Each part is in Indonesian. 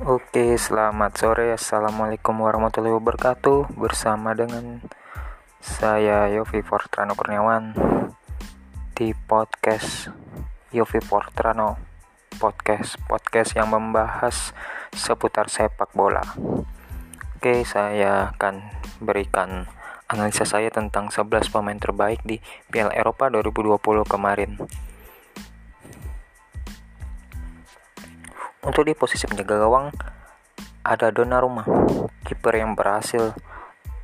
Oke, selamat sore. Assalamualaikum warahmatullahi wabarakatuh. Bersama dengan saya Yofi Fortrano Kurniawan di podcast Yofi Fortrano Podcast Podcast yang membahas seputar sepak bola. Oke, saya akan berikan analisa saya tentang 11 pemain terbaik di Piala Eropa 2020 kemarin. Untuk di posisi penjaga gawang ada Donnarumma, kiper yang berhasil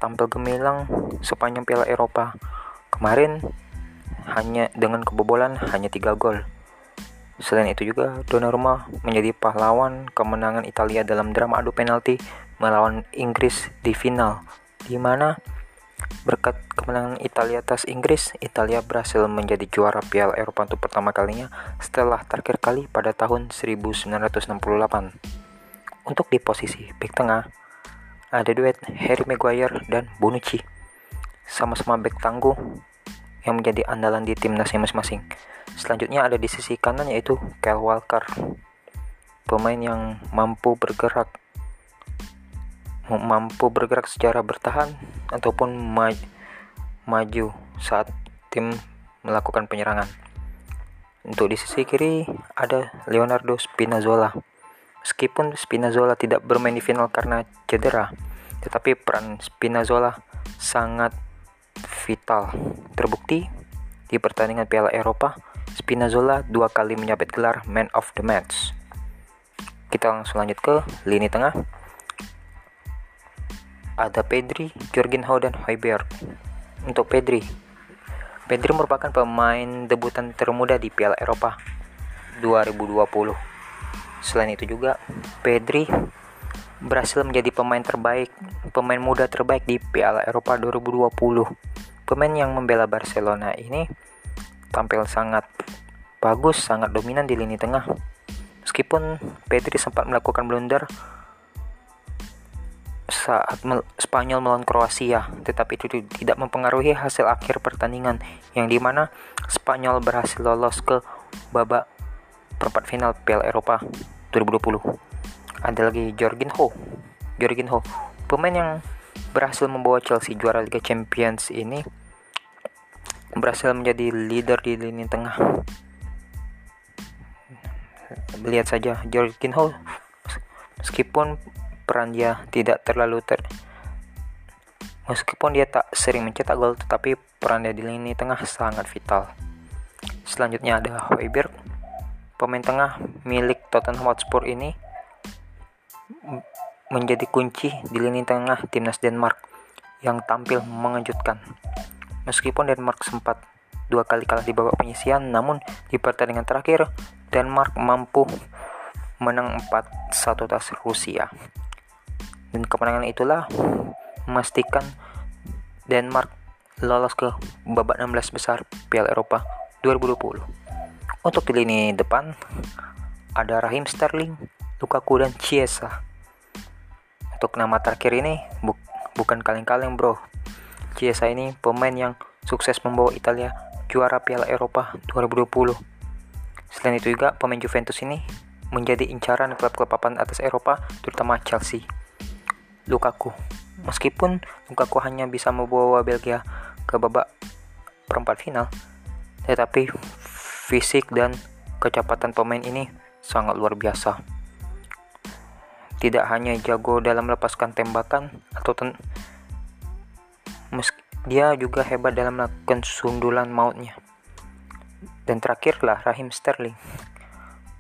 tampil gemilang sepanjang Piala Eropa. Kemarin hanya dengan kebobolan hanya 3 gol. Selain itu juga Donnarumma menjadi pahlawan kemenangan Italia dalam drama adu penalti melawan Inggris di final, di mana Berkat kemenangan Italia atas Inggris, Italia berhasil menjadi juara Piala Eropa untuk pertama kalinya setelah terakhir kali pada tahun 1968. Untuk di posisi bek tengah, ada duet Harry Maguire dan Bonucci. Sama-sama bek tangguh yang menjadi andalan di timnasnya masing-masing. Selanjutnya ada di sisi kanan yaitu Kyle Walker, pemain yang mampu bergerak mampu bergerak secara bertahan ataupun maj maju saat tim melakukan penyerangan. Untuk di sisi kiri ada Leonardo Spinazzola. Meskipun Spinazzola tidak bermain di final karena cedera, tetapi peran Spinazzola sangat vital. Terbukti di pertandingan Piala Eropa, Spinazzola dua kali menyabet gelar Man of the Match. Kita langsung lanjut ke lini tengah ada Pedri, Jorginho, dan Højbjerg. Untuk Pedri, Pedri merupakan pemain debutan termuda di Piala Eropa 2020. Selain itu juga, Pedri berhasil menjadi pemain terbaik, pemain muda terbaik di Piala Eropa 2020. Pemain yang membela Barcelona ini tampil sangat bagus, sangat dominan di lini tengah. Meskipun Pedri sempat melakukan blunder saat Spanyol melawan Kroasia, tetapi itu tidak mempengaruhi hasil akhir pertandingan yang di mana Spanyol berhasil lolos ke babak perempat final Piala Eropa 2020. Ada lagi Jorginho, Jorginho, pemain yang berhasil membawa Chelsea juara Liga Champions ini berhasil menjadi leader di lini tengah. Lihat saja Jorginho meskipun peran dia tidak terlalu ter Meskipun dia tak sering mencetak gol, tetapi dia di lini tengah sangat vital. Selanjutnya ada Højbjerg, pemain tengah milik Tottenham Hotspur ini menjadi kunci di lini tengah timnas Denmark yang tampil mengejutkan. Meskipun Denmark sempat dua kali kalah di babak penyisian, namun di pertandingan terakhir Denmark mampu menang 4-1 atas Rusia. Dan kemenangan itulah memastikan Denmark lolos ke babak 16 besar Piala Eropa 2020. Untuk di lini depan ada Rahim Sterling, Lukaku dan Chiesa. Untuk nama terakhir ini bu bukan kaleng-kaleng bro. Chiesa ini pemain yang sukses membawa Italia juara Piala Eropa 2020. Selain itu juga pemain Juventus ini menjadi incaran klub-klub papan atas Eropa terutama Chelsea. Lukaku. Meskipun Lukaku hanya bisa membawa Belgia ke babak perempat final, tetapi fisik dan kecepatan pemain ini sangat luar biasa. Tidak hanya jago dalam melepaskan tembakan atau ten meski dia juga hebat dalam melakukan sundulan mautnya. Dan terakhirlah Rahim Sterling,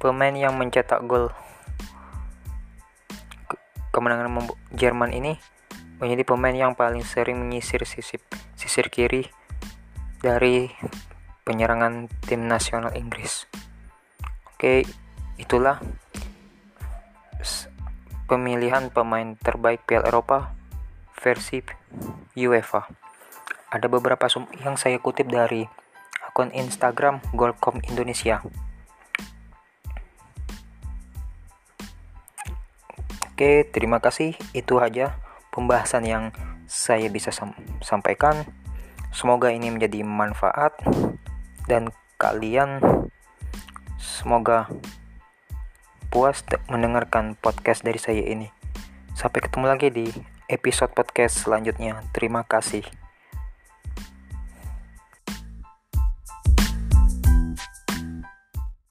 pemain yang mencetak gol kemenangan Jerman ini menjadi pemain yang paling sering menyisir sisip, sisir kiri dari penyerangan tim nasional Inggris. Oke, itulah pemilihan pemain terbaik Piala Eropa versi UEFA. Ada beberapa yang saya kutip dari akun Instagram Golcom Indonesia. Oke, terima kasih. Itu aja pembahasan yang saya bisa sam sampaikan. Semoga ini menjadi manfaat dan kalian semoga puas mendengarkan podcast dari saya ini. Sampai ketemu lagi di episode podcast selanjutnya. Terima kasih.